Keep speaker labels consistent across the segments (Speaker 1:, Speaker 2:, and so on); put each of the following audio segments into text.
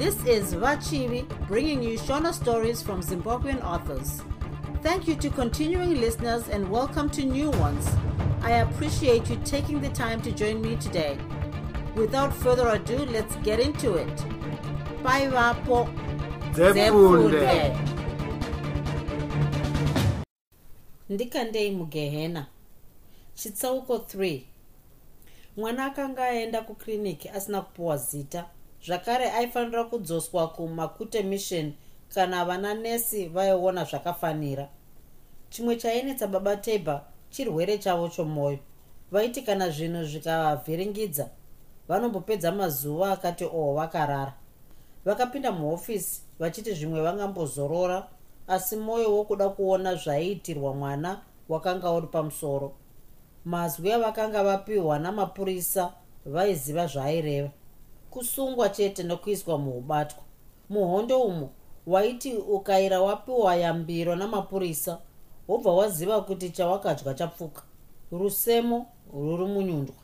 Speaker 1: This is Vachivi bringing you Shona stories from Zimbabwean authors. Thank you to continuing listeners and welcome to new ones. I appreciate you taking the time to join me today. Without further ado, let's get into it. Bye, Vapo. ndikandei mugehena chitsauko 3 mwana akanga aenda kukiriniki asina kupiwa zita zvakare aifanira kudzoswa kumakute mission kana vana nesi vaiona zvakafanira. Chimwe chainetsa baba table chirwere chavo chomwoyo vaiti kana zvinhu zvikavavhiringidza vanombopedza mazuva akati oho vakarara. Vakapinda muhofisi vachiti zvimwe vangambozorora asi mwoyo wokuda kuona zvaiitirwa mwana wakanga uri pamusoro. Mazwi avakanga vapiwa namapurisa vaiziva zvaaireva kusungwa chete nokuiswa muubatwa. Muhondo umo waiti ukaira wapiwa yambiro namapurisa wobva waziva kuti chawakadya chapfuka. Rusemo ruri munyundwa.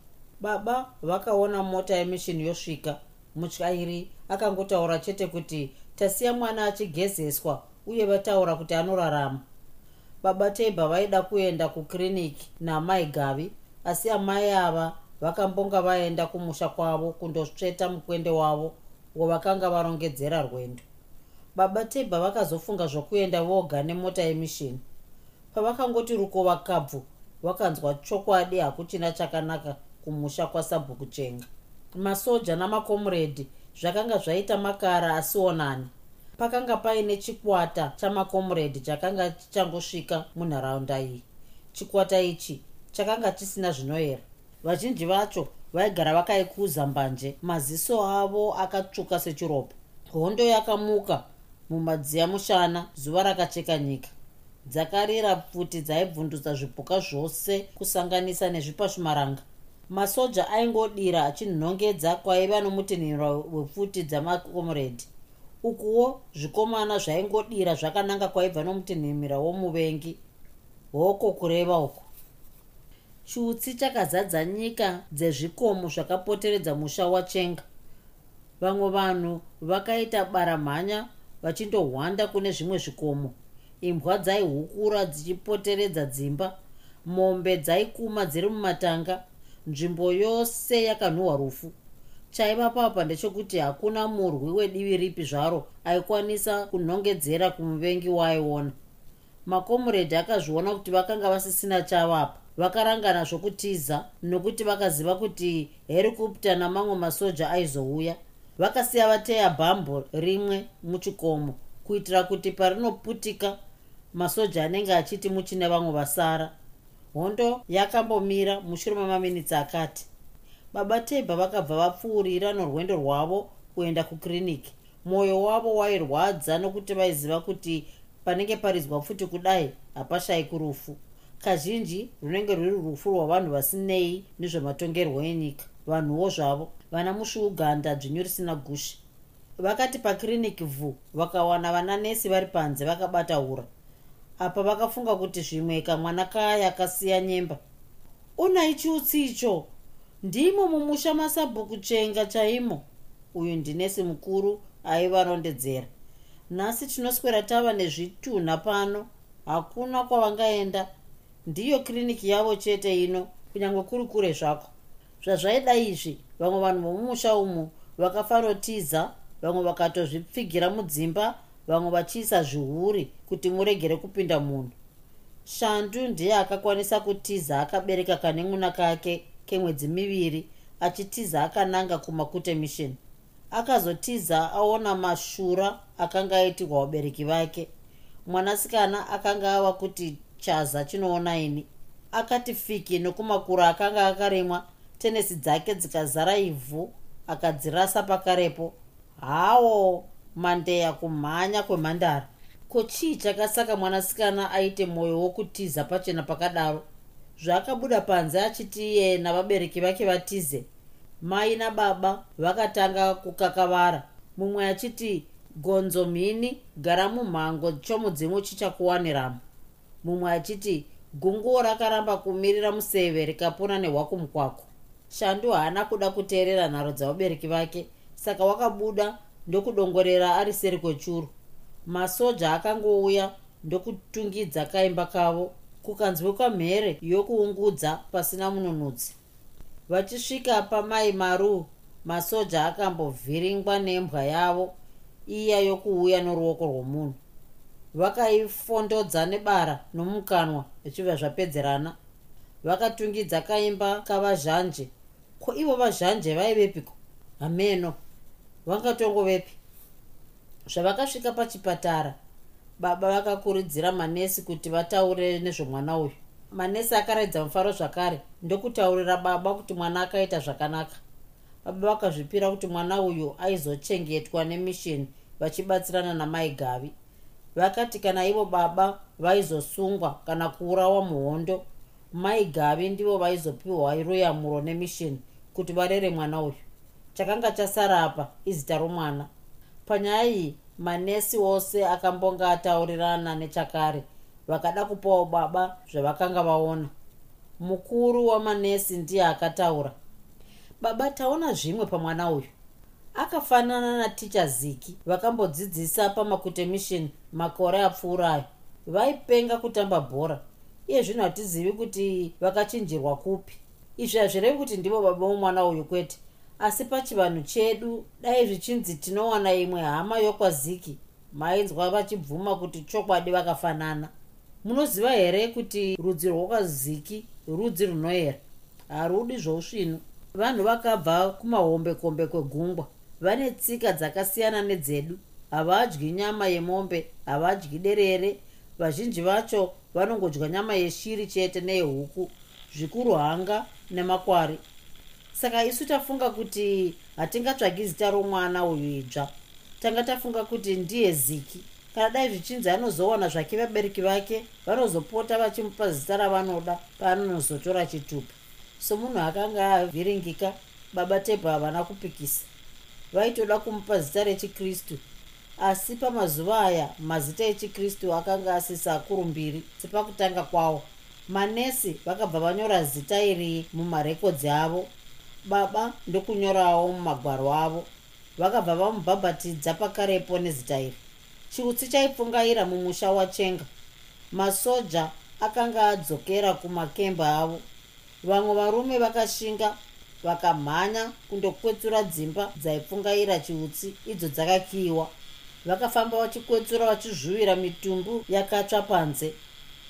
Speaker 1: Baba vakaona mota yemishini yosvika. Mutyairi akangotaura chete kuti tasiya mwana achigezeswa uye vataura kuti anorarama. Baba tebha vaida kuenda kukiriniki naamai gavi asi amai ava vakambonga vaenda kumusha kwavo kundosveta mukwende wavo wavakanga varongedzera rwendo. Baba tebha vakazofunga zvokuenda voga nemota yemishini. Pavakangoti rukova kabvu vakanzwa chokwadi hakuchina chakanaka kumusha kwasabhuku chenga. Masoja namakomuredhi zvakanga zvaita makara asionani pakanga paine chikwata chamakomuredhi chakanga chichangosvika munharaunda iyi. Chikwata ichi chakanga chisina zvinoera vazhinji vacho vaigara vakaikuza mbanje. Maziso avo akatsvuka sechiropa. Hondo yakamuka mumadziya mushana zuva rakacheka nyika. Dzakarira pfuti dzaibvundutsa zvipuka zvose kusanganisa nezvipashumaranga. Masoja aingodira achinhongedza kwaiva nomutinhiro wepfuti dzamakomuredhi ukuwo zvikomana zvaingodira zvakananga kwaibva nomutinhimira womuvengi hoko kureva uku chiutsi chakazadza nyika dzezvikomo zvakapoteredza musha wachenga. Vamwe vanhu vakaita baramhanya vachindohwanda kune zvimwe zvikomo. Imbwa dzaihukura dzichipoteredza dzimba. Mombe dzaikuma dziri mumatanga. Nzvimbo yose yakanhuhwa rufu. Chaiva papa ndechekuti hakuna murwi wedivi ripi zvaro aikwanisa kunhongedzera kumuvengi waaiona. Makomuredhi akazviona kuti vakanga vasisina chavapa vakarangana zvokutiza nokuti vakaziva kuti herikopta namamwe masoja aizouya. Vakasiya vateya bhambo rimwe muchikomo kuitira kuti parinoputika masoja anenge achiti muchine vamwe vasara. Hondo yakambomira mushure memaminitsi akati baba tebha vakabva vapfuurira norwendo rwavo kuenda kukiriniki. Mwoyo wavo wairwadza nokuti vaiziva kuti panenge paridzwa futi kudai hapashayiki rufu kazhinji runenge rwuri rufu rwavanhu vasinei nezvematongerwo enyika vanhuwo zvavo vana musviuganda dzvinyu risina gushi. Vakati pakiriniki vhu vakawana vananesi vari panze vakabata ura apa vakafunga kuti zvimwe kamwana kaya kasiya nyemba. Unai chiutsi icho? Ndimo mumusha masabhuku chenga chaimo. Uyu ndinesi mukuru aivarondedzera. Nhasi tinoswera tava nezvitunha pano. Hakuna kwavangaenda ndiyo kiriniki yavo chete ino kunyange kuri kure zvako. Zvazvaida izvi vamwe vanhu vomumusha umu vakafanotiza vamwe vakatozvipfigira mudzimba vamwe vachiisa zvihuri kuti muregere kupinda munhu. Shandu ndiye akakwanisa kutiza akabereka kane mwuna kake kemwedzi miviri achitiza akananga kumakute mission. Akazotiza aona mashura akanga aitirwa vabereki vake. Mwanasikana akanga ava kuti chaza chinoona ini. Akati fiki nokumakura akanga akarimwa tenesi dzake dzikazara ivhu akadzirasa pakarepo. Hawo mandeya kumhanya kwemhandara. Ko chii chakasaka mwanasikana aite mwoyo wokutiza pachena pakadaro? Zvaakabuda panze achiti iye navabereki vake vatize. Mai nababa vakatanga kukakavara. Mumwe achiti gonzo mhini gara mumhango chomudzimu chichakuwaniramo mumwe achiti gunguo rakaramba kumirira museve rikapona nehwakumukwako shandu haana kuda kuteerera nharo dzavabereki vake saka wakabuda ndokudongorera ari seri kwechuru. Masoja akangouya ndokutungidza kaimba kavo kukanzwikwa mhere yokuungudza pasina mununudzi. Vachisvika pamai maru masoja akambovhiringwa nembwa yavo iya yokuuya noruoko rwomunhu vakaifondodza nebara nomukanwa zvichibva zvapedzerana. Vakatungidza kaimba kavazhanje ko ivo vazhanje vaivepiko hameno vangatongovepi? Zvavakasvika pachipatara baba vakakurudzira manesi kuti vataure nezvomwana uyu. Manesi akaredza mufaro zvakare ndokutaurira baba kuti mwana akaita zvakanaka. Baba vakazvipira kuti mwana uyu aizochengetwa nemishini vachibatsirana namai gavi vakati kana ivo baba vaizosungwa kana kuurawa muhondo mai gavi ndivo vaizopiwa ruyamuro nemishini kuti varere mwana uyu. Chakanga chasara apa izita romwana. Panyaya iyi manesi ose akambonga ataurirana nechakare vakada kupawo baba zvavakanga vaona. Mukuru wamanesi ndiye akataura. Baba taona zvimwe pamwana uyu akafanana naticha ziki vakambodzidzisa pamakutemishini makore apfuurayo. Vaipenga kutamba bhora iye zvino hatizivi kuti vakachinjirwa kupi. Izvi hazvirevi kuti ndivo baba vomwana uyu kwete asi pachivanhu chedu dai zvichinzi tinowana imwe hama yokwaziki mainzwa vachibvuma kuti chokwadi vakafanana. Munoziva here kuti rudzi rwokwaziki rudzi runoyera? Harudi zvousvinu. Vanhu vakabva kumahombekombe kwegungwa vane tsika dzakasiyana nedzedu. Havadyi nyama yemombe havadyi derere. Vazhinji vacho vanongodya nyama yeshiri chete neyehuku zvikuru hanga nemakwari saka isu tafunga kuti hatingatsvagi zita romwana uyu idzva. Tanga tafunga kuti ndiye ziki. Kana dai zvichinzi anozowana zvake vabereki vake vanozopota vachimupa zita ravanoda paanonozotora chitupa. Somunhu akanga avhiringika baba tebha havana kupikisa vaitoda kumupa zita rechikristu. Asi pamazuva aya mazita echikristu akanga asisa akuru mbiri sepakutanga kwawo manesi vakabva vanyora zita iri mumarekodzi avo baba ndokunyorawo mumagwaro avo. Vakabva vamubhabhatidza pakarepo nezita iri. Chiutsi chaipfungaira mumusha wachenga. Masoja akanga adzokera kumakemba avo. Vamwe varume vakashinga vakamhanya kundokwetsura dzimba dzaipfungaira chiutsi idzo dzakakiyiwa vakafamba vachikwetsura vachizvuvira mitumbu yakatsva panze.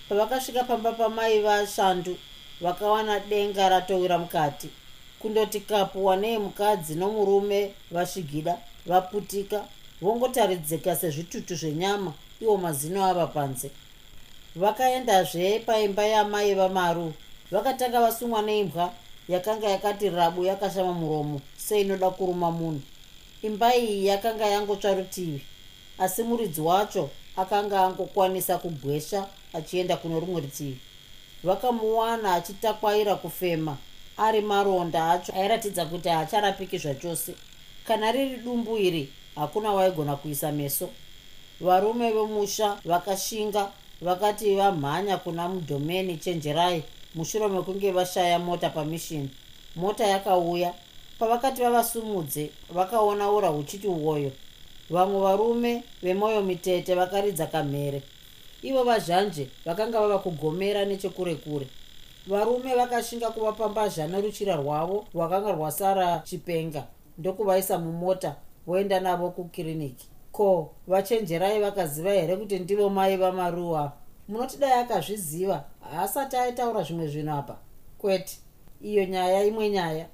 Speaker 1: Pavakasvika pamba pamai vashandu vakawana denga ratowira mukati. Kundoti kapuwa neemukadzi nomurume vasvigida vaputika. Vongotaridzika sezvitutu zvenyama iwo mazino ava panze. Vakaendazve paimba yamai vamaru. Vakatanga vasungwa neimbwa yakanga yakati rabu yakashama muromo seinoda kuruma munhu. Imba iyi yakanga yangotsva rutivi asi muridzi wacho akanga angokwanisa kugwesha achienda kuno rumwe rutivi. Vakamuwana achitakwaira kufema ari maronda acho airatidza kuti haacharapiki zvachose. Kana riri dumbu iri hakuna waigona kuisa meso. Varume vemusha vakashinga vakati vamhanya kuna mudhomeni chenjerai mushure mekunge vashaya mota pamishini. Mota yakauya. Pavakati vavasumudze vakaona ura huchiti uoyo vamwe varume vemwoyo mitete vakaridza kamhere. Ivo vazhanje vakanga vava kugomera nechekure kure. Varume vakashinga kuvapambazha neruchira rwavo rwakanga rwasara chipenga ndokuvaisa mumota voenda navo kukiriniki. Ko vachenjerai vakaziva here kuti ndivo mai vamaruwa munoti dai akazviziva haasati aitaura zvimwe zvinhu apa kwete. Iyo nyaya imwe nyaya.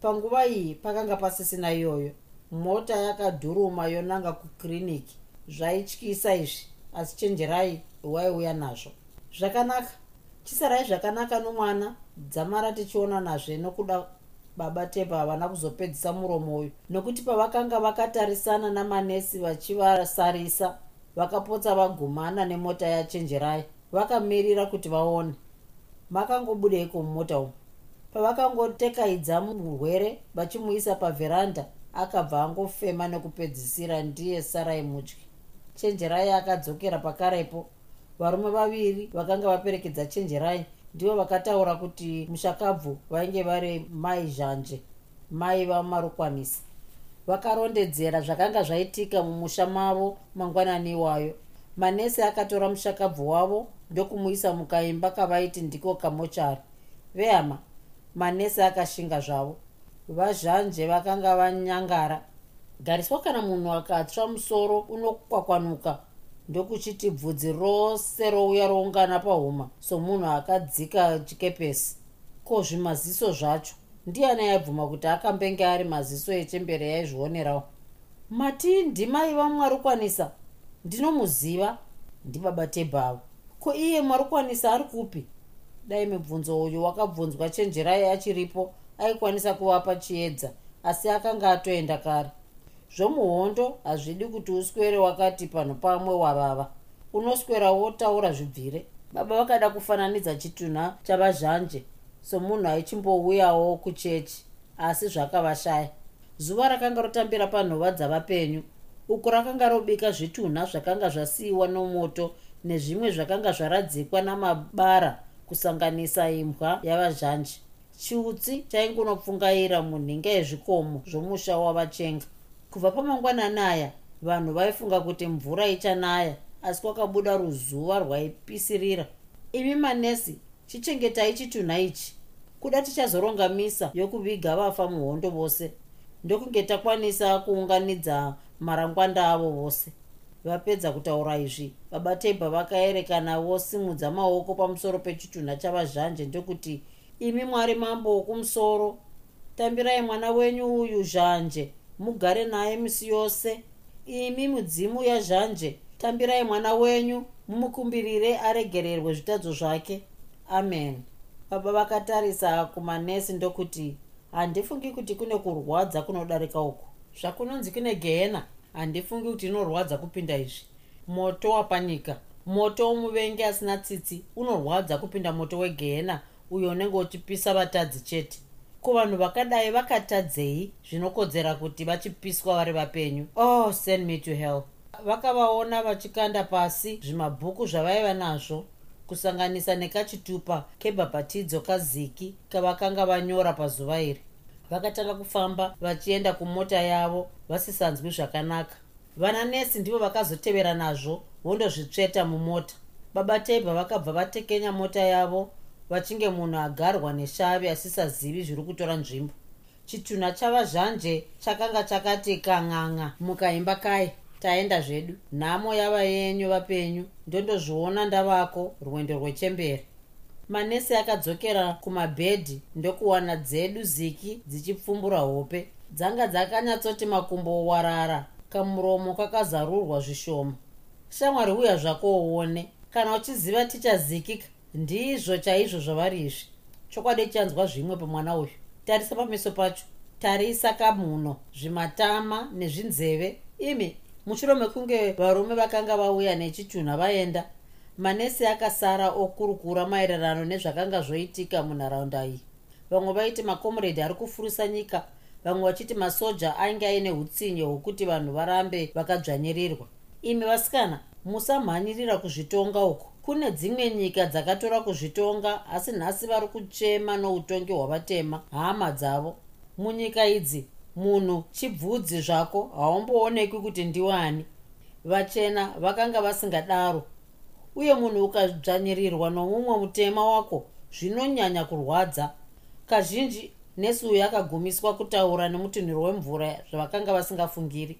Speaker 1: Panguva iyi pakanga pasisina iyoyo. Mota yakadhuruma yonanga kukiriniki. Zvaityisa izvi asi chenjerai waiuya nazvo. Zvakanaka. Chisarai zvakanaka nomwana dzamara tichiona nazve nokuda baba tepa havana kuzopedzisa muromo uyu. Nokuti pavakanga vakatarisana namanesi vachivasarisa vakapotsa vagumana nemota yachenjerai vakamirira kuti vaone. Makangobudeiko mumota umu? Pavakangotekaidza murwere vachimuisa pavheranda akabva angofema nekupedzisira ndiye sarai mutyi. Chenjerai akadzokera pakarepo. Varume vaviri vakanga vaperekedza chenjerai ndivo vakataura kuti mushakabvu vainge vari mai zhanje mai vamarukwanisi vakarondedzera zvakanga zvaitika mumusha mavo mangwanani iwayo. Manesi akatora mushakabvu wavo ndokumuisa mukaimba kavaiti ndiko kamochari. Vehama manesi akashinga zvavo. Vazhanje vakanga vanyangara. Gariswa kana munhu akatsva musoro unokwakwanuka ndokuchiti bvudzi rose rouya roungana pahuma somunhu akadzika chikepesi. Ko zvimaziso zvacho ndiani aibvuma kuti akambenge ari maziso echembere yaizvionerawo mati ndimai vamwarukwanisa ndinomuziva. Ndibaba tebhavo ko iye mwarukwanisa ari kupi? Dai mibvunzo uyu wakabvunzwa chenjerai achiripo aikwanisa kuvapa chiedza asi akanga atoenda kare. Zvomuhondo hazvidi kuti uswere wakati panhu pamwe wavava unoswera wotaura zvibvire. Baba vakada kufananidza chitunha chavazhanje somunhu aichimbouyawo kuchechi asi zvakavashaya. Zuva rakanga rotambira panhova dzavapenyu uku rakanga robika zvitunha zvakanga zvasiyiwa nomoto nezvimwe zvakanga zvaradzikwa namabara kusanganisa imbwa yavazhanje chiutsi chaingunopfungaira munhinga yezvikomo zvomusha wavachenga. Kubva pamangwanani aya vanhu vaifunga kuti mvura ichanaya asi kwakabuda ruzuva rwaipisirira. Imi manesi chichengetai chitunha ichi. Kuda tichazoronga misa yokuviga vafa muhondo vose. Ndokunge takwanisa kuunganidza marangwanda avo vose. Vapedza kutaura izvi. Baba tebha vakaerekana vosimudza maoko pamusoro pechitunha chavazhanje ndokuti imi mwari mambo wokumusoro tambirai mwana wenyu uyu zhanje mugare naye misi yose. Imi mudzimu yazhanje tambirai mwana wenyu mumukumbirire aregererwe zvitadzo zvake amen. Baba vakatarisa kumanesi ndokuti handifungi kuti kune kurwadza kunodarika uku. Zvakunonzi kune gehena handifungi kuti inorwadza kupinda izvi. Moto wapanyika. Moto womuvengi asina tsitsi. Unorwadza kupinda moto wegehena uyo unenge uchipisa vatadzi chete. Ko vanhu vakadai vakatadzei zvinokodzera kuti vachipiswa vari vapenyu. Oh send me to hell. Vakavaona vachikanda pasi zvimabhuku zvavaiva nazvo kusanganisa nekachitupa kebhabhatidzo kaziki kavakanga vanyora pazuva iri. Vakatanga kufamba vachienda kumota yavo vasisanzwi zvakanaka. Vananesi ndivo vakazotevera nazvo vondozvitsveta mumota. Baba tebha vakabva vatekenya mota yavo vachinge munhu agarwa neshavi asisazivi zviri kutora nzvimbo. Chitunha chavazhanje chakanga chakati kang'ang'a mukaimba kai taenda zvedu. Nhamo yava yenyu vapenyu ndondozviona ndavako rwendo rwechemberi manesi akadzokera kumabhedhi ndokuwana dzedu ziki dzichipfumbura hope. Dzanga dzakanyatsoti makumbo owarara kamuromo kakazarurwa zvishoma. Shamwari uya zvako uone kana uchiziva tichazikika ndizvo chaizvo zvavari izvi. Chokwadi chanzwa zvimwe pamwana uyu. Tarisa pameso pacho. Tarisa kamhuno zvimatama nezvinzeve. Imi mushure mekunge varume vakanga vauya nechitunha vaenda manesi akasara okurukura maererano nezvakanga zvoitika munharaunda iyi. Vamwe vaiti makomuredi ari kufurisa nyika vamwe vachiti masoja ainge aine utsinye hwokuti vanhu varambe vakadzvanyirirwa. Imi vasikana musamhanyirira kuzvitonga uku. Kune dzimwe nyika dzakatora kuzvitonga asi nhasi vari kuchema noutongi hwavatema hama dzavo. Munyika idzi munhu chibvudzi zvako haumboonekwi kuti ndiwani. Vachena vakanga vasingadaro uye munhu ukadzvanyirirwa nomumwe mutema wako zvinonyanya kurwadza. Kazhinji nesi uyu akagumiswa kutaura nemutinhiro wemvura zvavakanga vasingafungiri.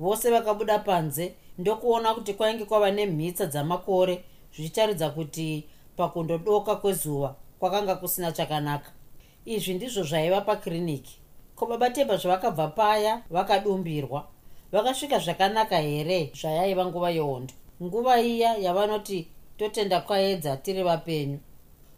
Speaker 1: Vose vakabuda panze ndokuona kuti kwainge kwava nemhitsa dzamakore zvichitaridza kuti pakundodoka kwezuva kwakanga kusina chakanaka. Izvi ndizvo zvaiva pakiriniki ko baba tebha zvavakabva paya vakadumbirwa. Vakasvika zvakanaka here zvayaiva nguva yehondo? Nguva iya yavanoti totenda kwaedza tiri vapenyu.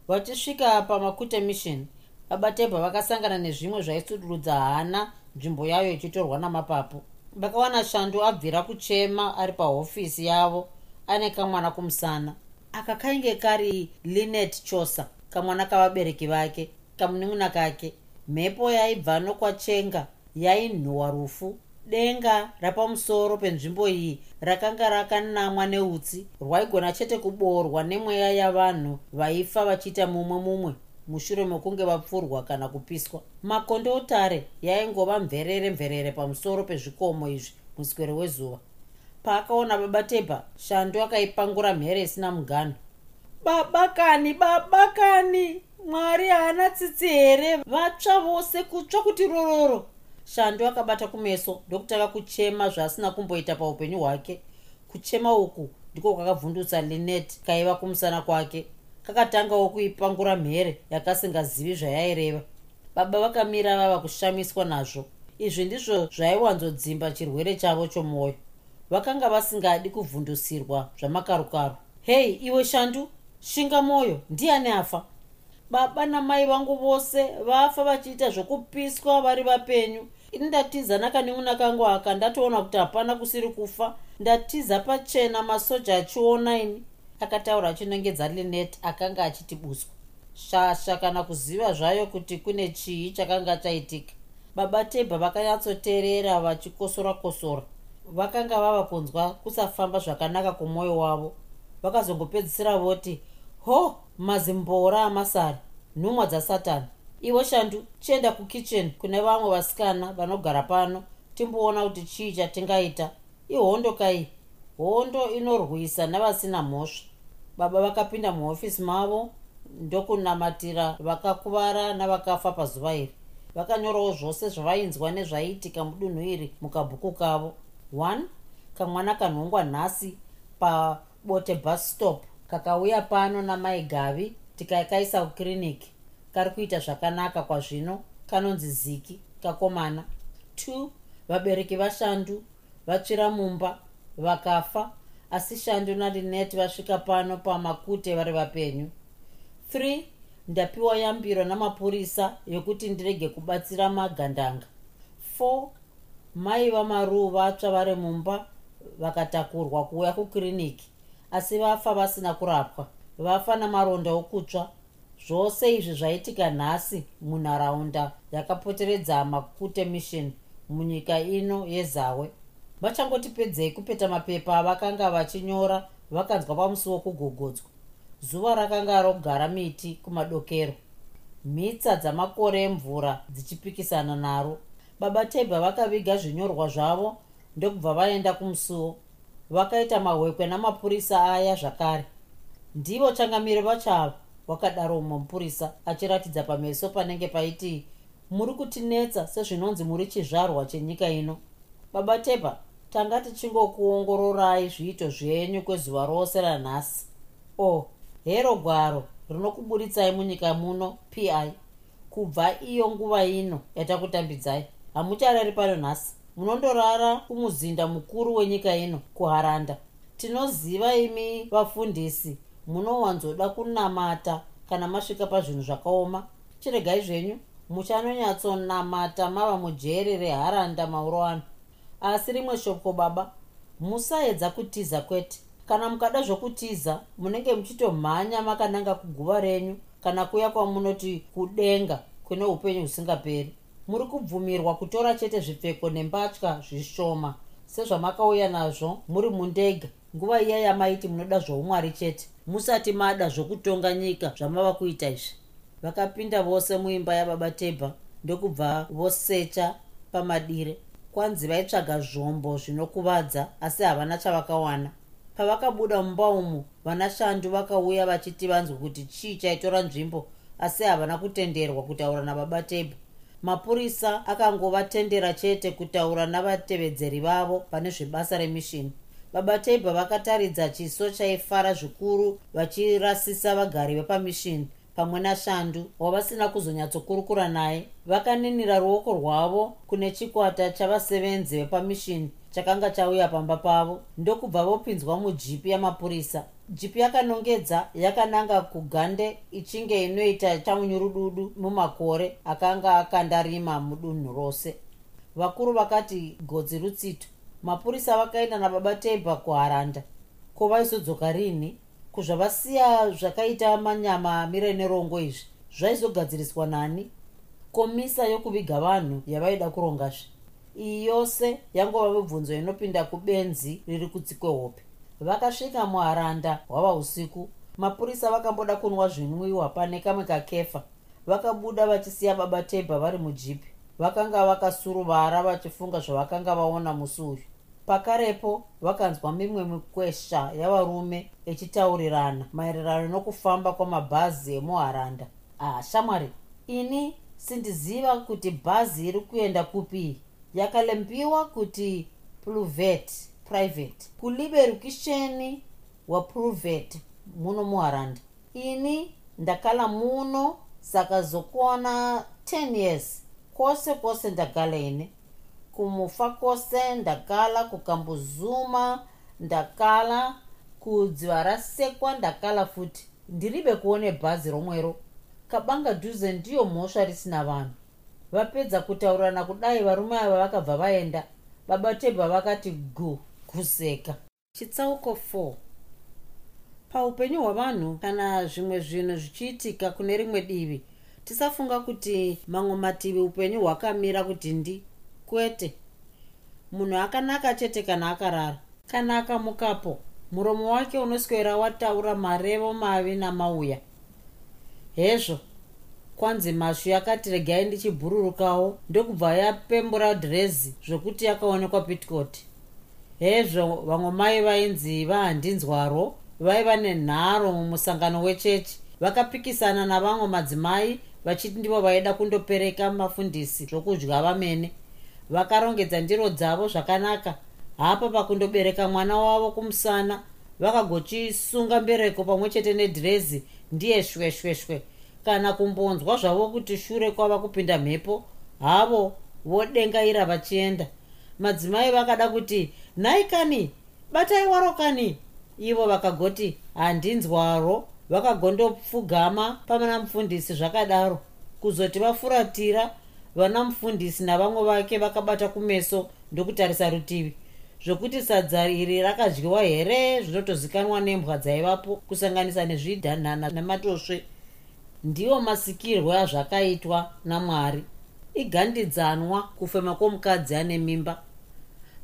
Speaker 1: Vachisvika pamakute mission baba tebha vakasangana nezvimwe zvaisudurudza hana nzvimbo yayo ichitorwa namapapu. Vakawana shandu abvira kuchema ari pahofisi yavo ane kamwana kumusana. Aka kainge kari linet chosa kamwana kavabereki vake kamunun'una kake mhepo yaibva nokwachenga yainhuhwa rufu. Denga rapamusoro penzvimbo iyi rakanga rakanamwa neutsi rwaigona chete kuboorwa nemweya yavanhu vaifa vachiita mumwe mumwe mushure mekunge vapfurwa kana kupiswa. Makondotare yaingova mverere mverere pamusoro pezvikomo izvi muswere wezuva. Paakaona baba tebha shando akaipangura mhere isina muganho babakani babakani mwari haana tsitsi here? Vatsva vose kutsva kuti rororo. Shando akabata kumeso ndokutanga kuchema zvaasina kumboita paupenyu hwake. Kuchema uku ndiko kwakavhundutsa linet kaiva kumusana kwake. Kakatangawo kuipangura mhere yakasingazivi zvayaireva. Baba vakamira vava kushamiswa nazvo. Izvi ndizvo zvaiwanzodzimba chirwere chavo chomwoyo vakanga vasingadi kuvhundusirwa zvamakarukaro hei iwe shandu shinga mwoyo ndiani afa baba namai vangu vose vafa vachiita zvokupiswa vari vapenyu. Ini ndatiza nakanemuna kangu aka ndatoona kuti hapana kusiri kufa. Ndatiza pachena masoja achiona ini. Akataura achinongedza linet akanga achiti buswa shasha kana kuziva zvayo kuti kune chii chakanga chaitika. Baba tebha vakanyatsoteerera vachikosora kosora. Vakanga vava kunzwa kusafamba zvakanaka kwomwoyo wavo. Vakazongopedzisira voti ho mazimbora amasari nhumwa dzasatani. Iwo shandu chienda kukichen kune vamwe vasikana vanogara pano timboona kuti chii chatingaita. Ihondo kai? Hondo inorwisa navasina mhosva. Baba vakapinda muhofisi mavo ndokunamatira vakakuvara navakafa pazuva iri. Vakanyorawo zvose zvavainzwa nezvaiitika mudunhu iri mukabhuku kavo. 1 kamwana kanhongwa nhasi pabote bus stop kakauya pano namai gavi tikakaisa kukiriniki. Kari kuita zvakanaka kwazvino kanonzi ziki kakomana. 2 vabereki vashandu vatsvira mumba vakafa asi shandu nalinet vasvika pano pamakute vari vapenyu. 3 ndapiwa yambiro namapurisa yokuti ndirege kubatsira magandanga. 4 mai vamaruu vatsva vari mumba vakatakurwa kuuya kukiriniki asi vafa vasina kurapwa. Vafa namaronda okutsva. Zvose izvi zvaitika nhasi munharaunda yakapoteredza makute mission munyika ino yezawe. Vachangotipedzei kupeta mapepa avakanga vachinyora vakanzwa pamusi wokugogodzwa. Zuva rakanga rogara miti kumadokero. Mhitsa dzamakore emvura dzichipikisana naro. Baba tebha vakaviga zvinyorwa zvavo ndokubva vaenda kumusuwo vakaita mahwekwe namapurisa aya zvakare. Ndivo changamire vachava wakadaro mumwe mupurisa achiratidza pameso panenge paiti muri kutinetsa sezvinonzi muri chizvarwa chenyika ino. Baba tebha tanga tichingokuongororai zviito zvenyu kwezuva rose ranhasi. O oh, hero gwaro rinokuburitsai munyika muno pi kubva iyo nguva ino yatakutambidzai hamucharari pano nhasi munondorara kumuzinda mukuru wenyika ino kuharanda. Tinoziva imi vafundisi munowanzoda kunamata kana masvika pazvinhu zvakaoma. Chiregai zvenyu muchanonyatsonamata mava mujeri reharanda mauro ano. Asi rimwe shoko baba musaedza kutiza kwete. Kana mukada zvokutiza munenge muchitomhanya makananga kuguva renyu kana kuya kwamunoti kudenga kune upenyu husingaperi muri kubvumirwa kutora chete zvipfeko nembatya zvishoma. Sezvamakauya nazvo muri mundege. Nguva iya yamaiti munoda zvoumwari chete. Musati mada zvokutonga nyika zvamava kuita izvi. Vakapinda vose muimba yababa tebha ndokubva vosecha pamadire. Kwanzi vaitsvaga zvombo zvinokuvadza asi havana chavakawana. Pavakabuda mumba umu vanashandu vakauya vachiti vanzwe kuti chii chaitora nzvimbo asi havana kutenderwa kutaura nababa tebha mapurisa akangovatendera chete kutaura navatevedzeri vavo pane zvebasa remishini. Baba tebha vakataridza chiso chaifara zvikuru vachirasisa vagari vepamishini. Pamwe nashandu wavasina kuzonyatsokurukura naye vakaninira ruoko rwavo kune chikwata chavasevenzi vepamishini chakanga chauya pamba pavo. Ndokubva vopinzwa mujipi yamapurisa jipi yakanongedza yakananga kugande ichinge inoita chaunyurududu mumakore akanga akandarima mudunhu rose. Vakuru vakati godzi rutsito mapurisa vakaenda nababa tebha kuharanda. Ko vaizodzoka rini? Kuzvavasiya zvakaita manyama mire nerongo izvi zvaizogadziriswa nani? Komisa yokuviga vanhu yavaida kurongazve? Iyi yose yangova mibvunzo inopinda kubenzi riri kutsikwe hope vakasvika muharanda hwava usiku mapurisa vakamboda kunwa zvinwiwa pane kamwe kakefa. Vakabuda vachisiya baba tebha vari mujipi vakanga vakasuruvara vachifunga zvavakanga vaona musi uyu. Pakarepo vakanzwa mimwe mikwesha yavarume echitaurirana maererano nokufamba kwamabhazi emuharanda. Ah shamwari ini sindiziva kuti bhazi iri kuenda kupi? Yakalembiwa kuti pluvet private. Kuliberukisheni wapluvet muno muharanda ini ndakala muno saka zokuona 10 years. Kwose kwose ndagala ine kumufa kwose ndakala kukambuzuma ndakala kudziva rasekwa ndakala futi ndiribe kuone bhazi romwero. Kabanga dhuze ndiyo mhosva risina vanhu. Vapedza kutaurirana kudai varume ava vakabva vaenda. Baba tebha vakati gu kuseka. Chitsauko 4 paupenyu hwavanhu kana zvimwe zvinhu zvichiitika kune rimwe divi tisafunga kuti mamwe mativi upenyu hwakamira kuti ndi kwete. Munhu akanaka chete kana akarara kana akamukapo muromo wake unoswera wataura marevo mavi namauya. Hezvo kwanzi mashu yakati regai ndichibhururukawo ndokubva yapembura dhirezi zvokuti yakaonekwa pitcot hezvo vamwe mai vainzi vahandinzwaro vaiva nenharo mumusangano wechechi. Vakapikisana navamwe madzimai vachiti ndivo vaida kundopereka mafundisi zvokudya vamene. Vakarongedza ndiro dzavo zvakanaka. Hapa pakundobereka mwana wavo kumusana vakagochisunga mbereko pamwe chete nedhirezi ndiye shweshweshwe kana kumbonzwa zvavo kuti shure kwava kupinda mhepo havo vodengaira vachienda madzimai vakada kuti nhai kani batai waro kani ivo vakagoti handinzwaro vakagondopfugama pamana mufundisi zvakadaro. Kuzoti vafuratira vana mufundisi navamwe vake vakabata kumeso ndokutarisa rutivi. Zvokuti sadza iri rakadyiwa here zvinotozikanwa nembwa dzaivapo kusanganisa nezvidhanhana nematosve ndiwo masikirwo azvakaitwa namwari. Igandidzanwa kufema kwomukadzi ane mimba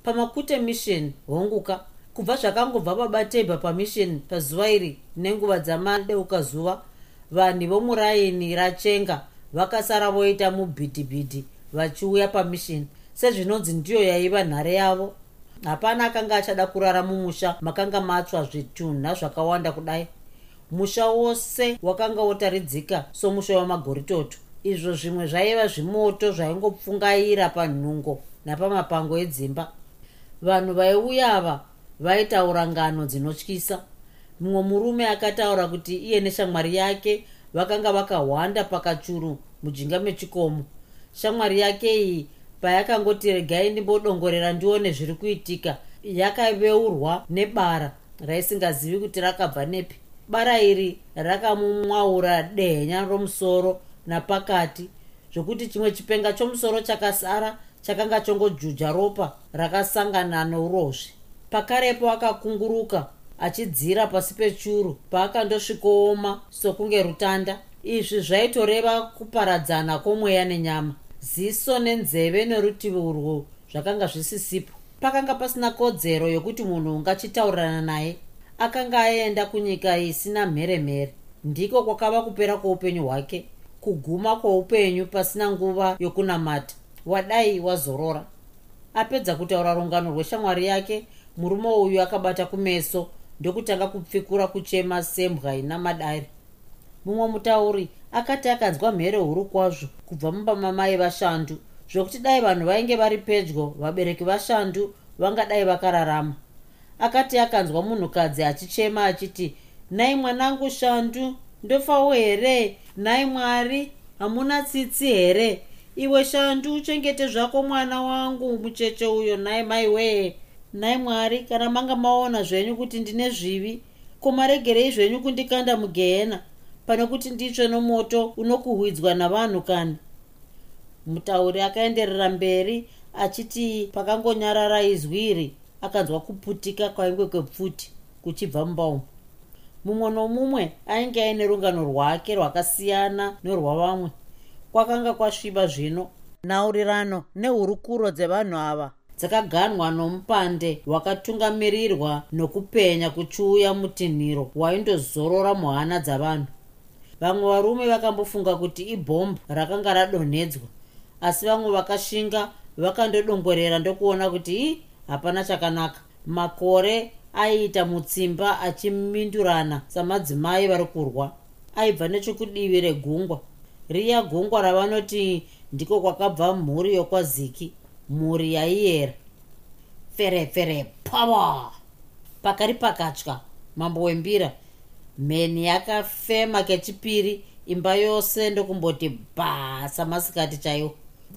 Speaker 1: pamakute mission honguka. Kubva zvakangobva babatebha pamishoni pazuva iri nenguva dzamadeuka zuva vanhu vomuraini rachenga vakasara voita mubhidhibhidhi vachiuya pamishoni sezvinonzi ndiyo yaiva nhare yavo. Hapana akanga achada kurara mumusha makanga matsva zvitunha zvakawanda kudai. Musha wose wakanga wotaridzika somusha wamagoritoto. Izvo zvimwe zvaiva zvimoto zvaingopfungaira panhungo napamapango edzimba vanhu vaiuya ava vaitaura ngano dzinotyisa. Mumwe murume akataura kuti iye neshamwari yake vakanga vakahwanda pakachuru mujinga mechikomo. Shamwari yake iyi payakangoti regai ndimbodongorera ndione zviri kuitika yakaveurwa nebara raisingazivi kuti rakabva nepi. Bara iri rakamumwaura dehenya romusoro napakati zvokuti chimwe chipenga chomusoro chakasara chakanga chongojuja ropa rakasangana neurozvi pakarepo akakunguruka achidzira pasi pechuru paakandosvikooma sokunge rutanda. Izvi zvaitoreva kuparadzana kwomweya nenyama ziso nenzeve nerutivi urwo zvakanga zvisisipo. Pakanga pasina kodzero yokuti munhu ungachitaurirana naye. Akanga aenda kunyika isina mheremhere. Ndiko kwakava kupera kwoupenyu hwake. Kuguma kwoupenyu pasina nguva yokunamata wadai wazorora. Apedza kutaura rungano rweshamwari yake murume uyu akabata kumeso ndokutanga kupfikura kuchema sembwa ina madari mumwe mutauri akati akanzwa mhere huru kwazvo kubva mumba mamai vashandu zvokuti dai vanhu vainge vari pedyo vabereki vashandu vangadai vakararama. Akati akanzwa munhukadzi achichema achiti nhai mwanangu shandu ndofawo here? Nhai mwari hamuna tsitsi here iwe shandu uchengete zvako mwana wangu mucheche uyo nhai mai wee. Nhai mwari kana manga maona zvenyu kuti ndine zvivi komaregerei zvenyu kundikanda mugehena pane kuti nditsve nomoto unokuhwidzwa navanhu kani? Mutauri akaenderera mberi achiti pakangonyarara izwi iri akanzwa kuputika kwaingwe kwepfuti kuchibva mumba umu mumwe nomumwe ainge aine rungano rwake rwakasiyana nerwavamwe kwakanga kwasviba zvino. Nhaurirano nehurukuro dzevanhu ava dzakaganwa nomupande wakatungamirirwa nokupenya kuchiuya mutinhiro waindozorora muhana dzavanhu. Vamwe varume vakambofunga kuti ibhombu rakanga radonhedzwa asi vamwe vakashinga vakandodongorera ndokuona kuti i hapana chakanaka. Makore aiita mutsimba achimindurana samadzimai vari kurwa aibva nechekudivi regungwa riya gungwa ravanoti ndiko kwakabva mhuri yokwaziki mhuri yaiyera. Ferefere pawa pakari pakatya mambo wembira. Mheni yakafema kechipiri imba yose ndokumboti bhasa masikati chaiwo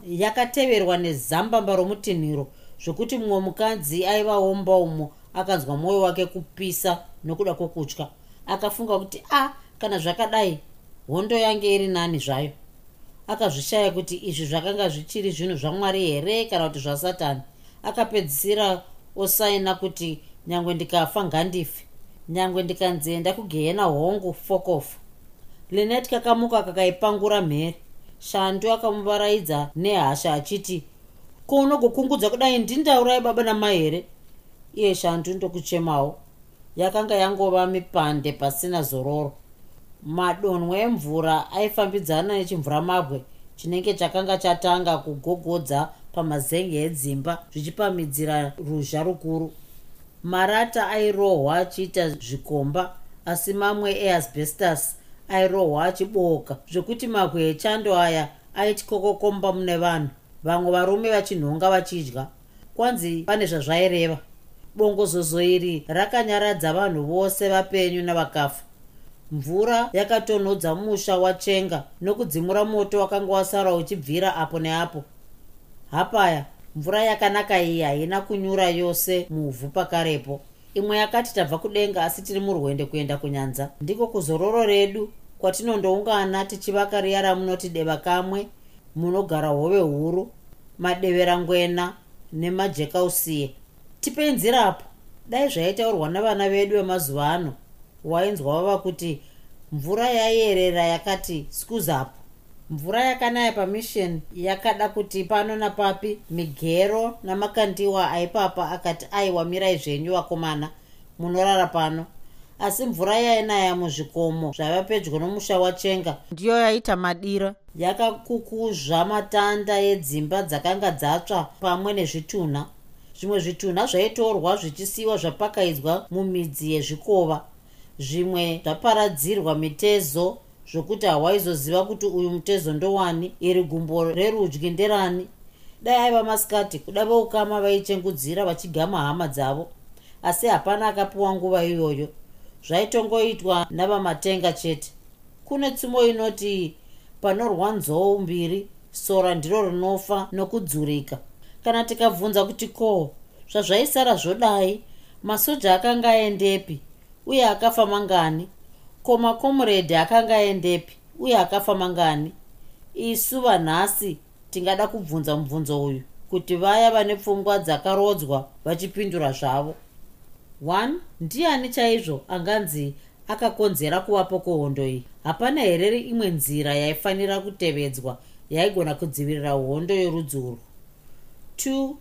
Speaker 1: yakateverwa nezambamba romutinhiro zvokuti mumwe mukadzi aivaomba umo akanzwa mwoyo wake kupisa nokuda kwokutya. Akafunga kuti a ah, kana zvakadai hondo yange iri nani zvayo? Akazvishaya kuti izvi zvakanga zvichiri zvinhu zvamwari here kana kuti zvasatani akapedzisira osaina kuti nyange ndikafa ngandife nyange ndikanzienda kugehena hongu fokofu linet kakamuka kakaipangura mhere. Shandu akamuvaraidza nehasha achiti ko unogokungudza kudai ndindaurai baba namai here? Iye shandu ndokuchemawo yakanga yangova mipande pasina zororo madonhwe emvura aifambidzana nechimvuramabwe chinenge chakanga chatanga kugogodza pamazenge edzimba zvichipamidzira ruzha rukuru. Marata airohwa achiita zvikomba asi mamwe easbestus airohwa achibooka zvokuti mabwe echando aya aitikokokomba mune vanhu vamwe varume vachinhonga vachidya. Kwanzi pane zvazvaireva. Bongozozo iri rakanyaradza vanhu vose vapenyu navakafa mvura yakatonhodza musha wachenga nokudzimura moto wakanga wasara uchibvira apo neapo. Hapaya mvura yakanaka iyi haina kunyura yose muvhu pakarepo. Imwe yakati tabva kudenga asi tiri murwende kuenda kunyanza. Ndiko kuzororo redu kwatinondoungana tichivaka riya ramunoti deva kamwe munogara hove huru madeverangwena nemajekausiye. Tipei nzirapo dai zvaitaurwa navana vedu vemazuva ano wainzwa vava kuti mvura yaiyerera yakati skuzapo mvura yakanaya pamishon yakada kuti pano napapi migero namakandiwa aipapa akati aiwa mirai zvenyu vakomana munorara pano. Asi mvura yainaya muzvikomo zvaiva pedyo nomusha wachenga ndiyo yaita madira yakakukuzva matanda edzimba dzakanga dzatsva pamwe nezvitunha. Zvimwe zvitunha zvaitorwa zvichisiyiwa zvapakaidzwa mumidzi yezvikova zvimwe zvaparadzirwa mitezo zvokuti hawaizoziva kuti uyu mutezo ndowani iri gumbo rerudyi nderani. Dai aiva masikati kuda veukama vaichengudzira vachigama hama dzavo asi hapana akapiwa nguva iyoyo. Zvaitongoitwa navamatenga chete. Kune tsumo inoti panorwa nzou mbiri sora ndiro rinofa nokudzurika. Kana tikabvunza kuti ko zvazvaisara zvodai? Masoja akanga aendepi uye akafa mangani. Ko makomuredhi akanga aendepi uye akafa mangani. Isu vanhasi tingada kubvunza mubvunzo uyu kuti vaya vane pfungwa dzakarodzwa vachipindura zvavo. 1 ndiani chaizvo anganzi akakonzera kuvapo kwehondo iyi? Hapana hereri imwe nzira yaifanira kutevedzwa yaigona kudzivirira hondo yorudzi urwu? 2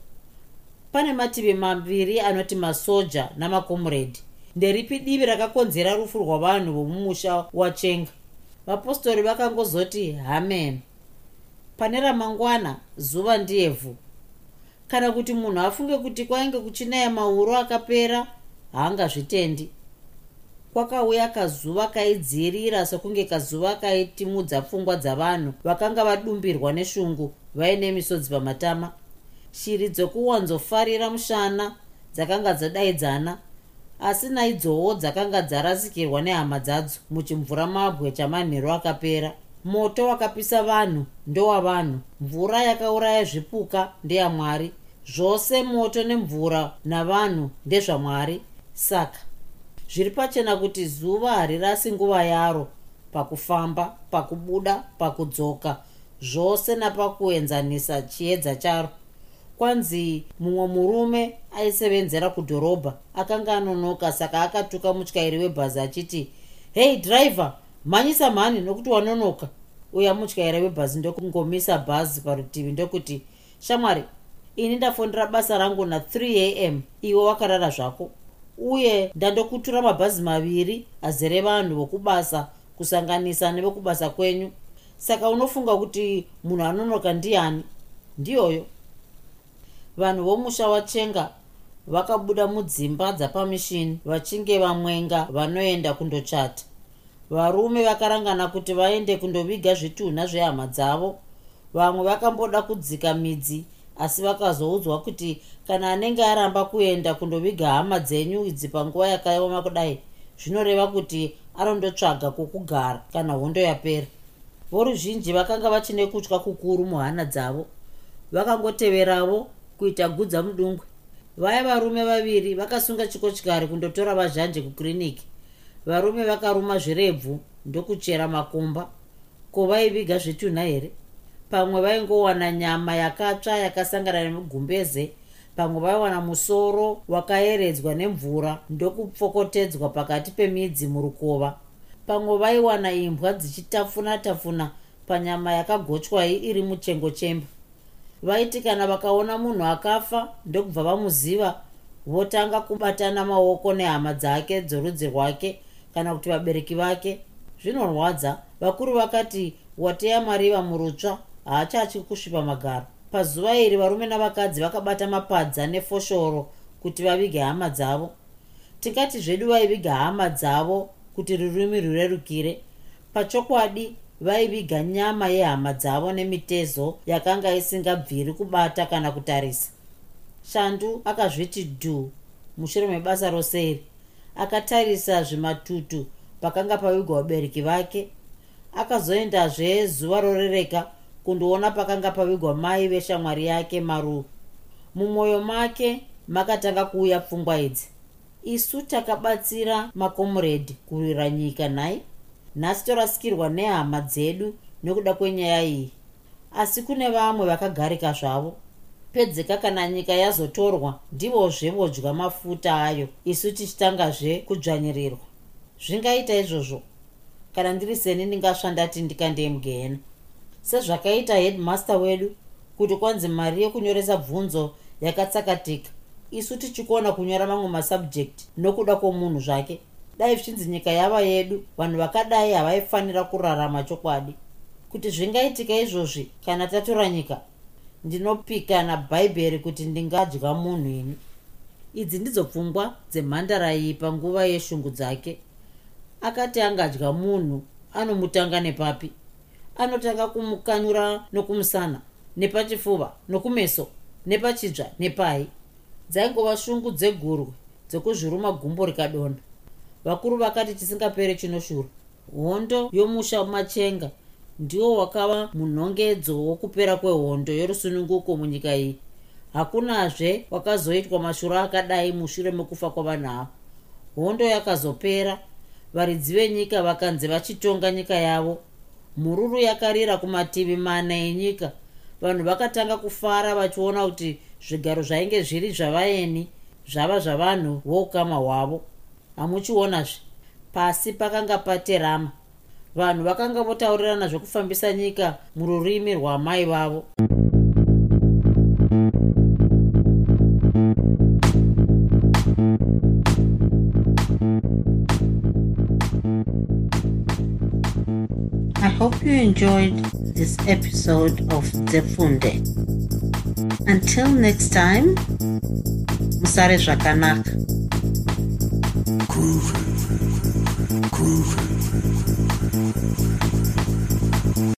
Speaker 1: pane mativi maviri anoti masoja namakomuredhi nderipi divi rakakonzera rufu rwavanhu vomumusha wachenga? Vapostori vakangozoti hamen pane ramangwana zuva ndiyevhu kana kuti munhu afunge kuti kwainge kuchinaya mauro akapera haangazvitendi. Kwakauya kazuva kaidzirira sokunge kazuva kaitimudza pfungwa dzavanhu vakanga vadumbirwa neshungu vaine misodzi pamatama. Shiri dzokuwanzofarira mushana dzakanga dzadaidzana asi naidzowo dzakanga dzarasikirwa nehama dzadzo muchimvura mabwe chamanheru akapera. Moto wakapisa vanhu ndowavanhu. Mvura yakauraya zvipuka ndeyamwari. Zvose moto nemvura navanhu ndezvamwari. Saka zviri pachena kuti zuva harirasi nguva yaro pakufamba pakubuda pakudzoka zvose napakuenzanisa chiedza charo kwanzi mumwe murume aisevenzera kudhorobha. Akanga anonoka saka akatuka mutyairi webhazi achiti hei dhiraivha mhanyisa mhani nokuti wanonoka. Uya mutyairi webhazi ndokungomisa bhazi parutivi ndokuti shamwari ini ndafondera basa rangu na3 am iwe wakarara zvako. Uye ndandokutura mabhazi maviri azere vanhu vokubasa kusanganisa nevekubasa kwenyu. Saka unofunga kuti munhu anonoka ndiani? Ndiyoyo vanhu vomusha wachenga vakabuda mudzimba dzapamishini vachinge vamwenga vanoenda kundochata. Varume vakarangana kuti vaende kundoviga zvitunha zvehama dzavo. Vamwe vakamboda kudzika midzi asi vakazoudzwa kuti kana anenge aramba kuenda kundoviga hama dzenyu idzi panguva yakaoma kudai zvinoreva kuti anondotsvaga kwokugara kana hondo yapera. Voruzhinji vakanga vachine kutya kukuru muhana dzavo. Vakangoteveravo kuita gudza mudungwe. Vaya varume vaviri vakasunga chikotyari kundotora vazhanje kukiriniki. Varume vakaruma zvirebvu ndokuchera makomba ko vaiviga zvitunha here? Pamwe vaingowana nyama yakatsva yakasangana nemugumbeze. Pamwe vaiwana musoro wakayeredzwa nemvura ndokupfokotedzwa pakati pemidzi murukova. Pamwe vaiwana imbwa dzichitafuna tafuna panyama yakagochwa iri muchengo chemba vaiti kana vakaona munhu akafa ndokubva vamuziva votanga kubatana maoko nehama dzake dzorudzi rwake kana kuti vabereki vake zvinorwadza. Vakuru vakati wateya mariva murutsva haachatyi kusvipa magaro. Pazuva iri varume navakadzi vakabata mapadza nefoshoro kuti vavige hama dzavo. Tingati zvedu vaiviga hama dzavo kuti rurimi rurerukire. Pachokwadi vaiviga nyama yehama dzavo nemitezo yakanga isingabviri kubata kana kutarisa. Shandu akazviti dhu mushure mebasa roseri akatarisa zvimatutu pakanga pavigwa vabereki vake. Akazoendazve zuva rorereka kundoona pakanga pavigwa mai veshamwari yake maru mumwoyo make makatanga kuuya pfungwa idzi. Isu takabatsira makomuredhi kurwira nyika nhai nhasi torasikirwa nehama dzedu nekuda kwenyaya iyi. Asi kune vamwe vakagarika zvavo. Pedzeka kana nyika yazotorwa ndivozve vodya mafuta ayo isu tichitangazve kudzvanyirirwa. Zvingaita izvozvo. Kana ndiri seni ndingasvandati ndikandei mugehena. Sezvakaita headmaster wedu kuti kwanzi mari yekunyoresa bvunzo yakatsakatika isu tichikona kunyora mamwe masubjekti nokuda kwomunhu zvake dai zvichinzi nyika yava yedu vanhu vakadai havaifanira kurarama chokwadi. Kuti zvingaitika izvozvi kana tatora nyika ndinopika nabhaibheri kuti ndingadya munhu ini. Idzi ndidzo pfungwa dzemhandara iyi panguva yeshungu dzake. Akati angadya munhu anomutanga nepapi. Anotanga kumukanyura nokumusana nepachifuva nokumeso nepachidzva nepai. Dzaingova shungu dzegurwe dzekuzviruma gumbo rikadonha vakuru vakati tisingapere chinoshura hondo yomusha machenga ndiwo wakava munhongedzo wokupera kwehondo yorusununguko munyika iyi. Hakunazve wakazoitwa mashuro akadai mushure mekufa kwavanhu ava hondo yakazopera varidzi venyika vakanzi vachitonga nyika yavo. Mhururu yakarira kumativi mana enyika. Vanhu vakatanga kufara vachiona kuti zvigaro zvainge zviri zvavaeni zvava zvavanhu voukama hwavo hamuchionazve pasi pakanga paterama vanhu vakanga votaurirana zvekufambisa nyika mururimi rwamai vavo I hope you enjoyed this episode of Zefunde. Until next time, Musare Zvakanaka. groove, groove.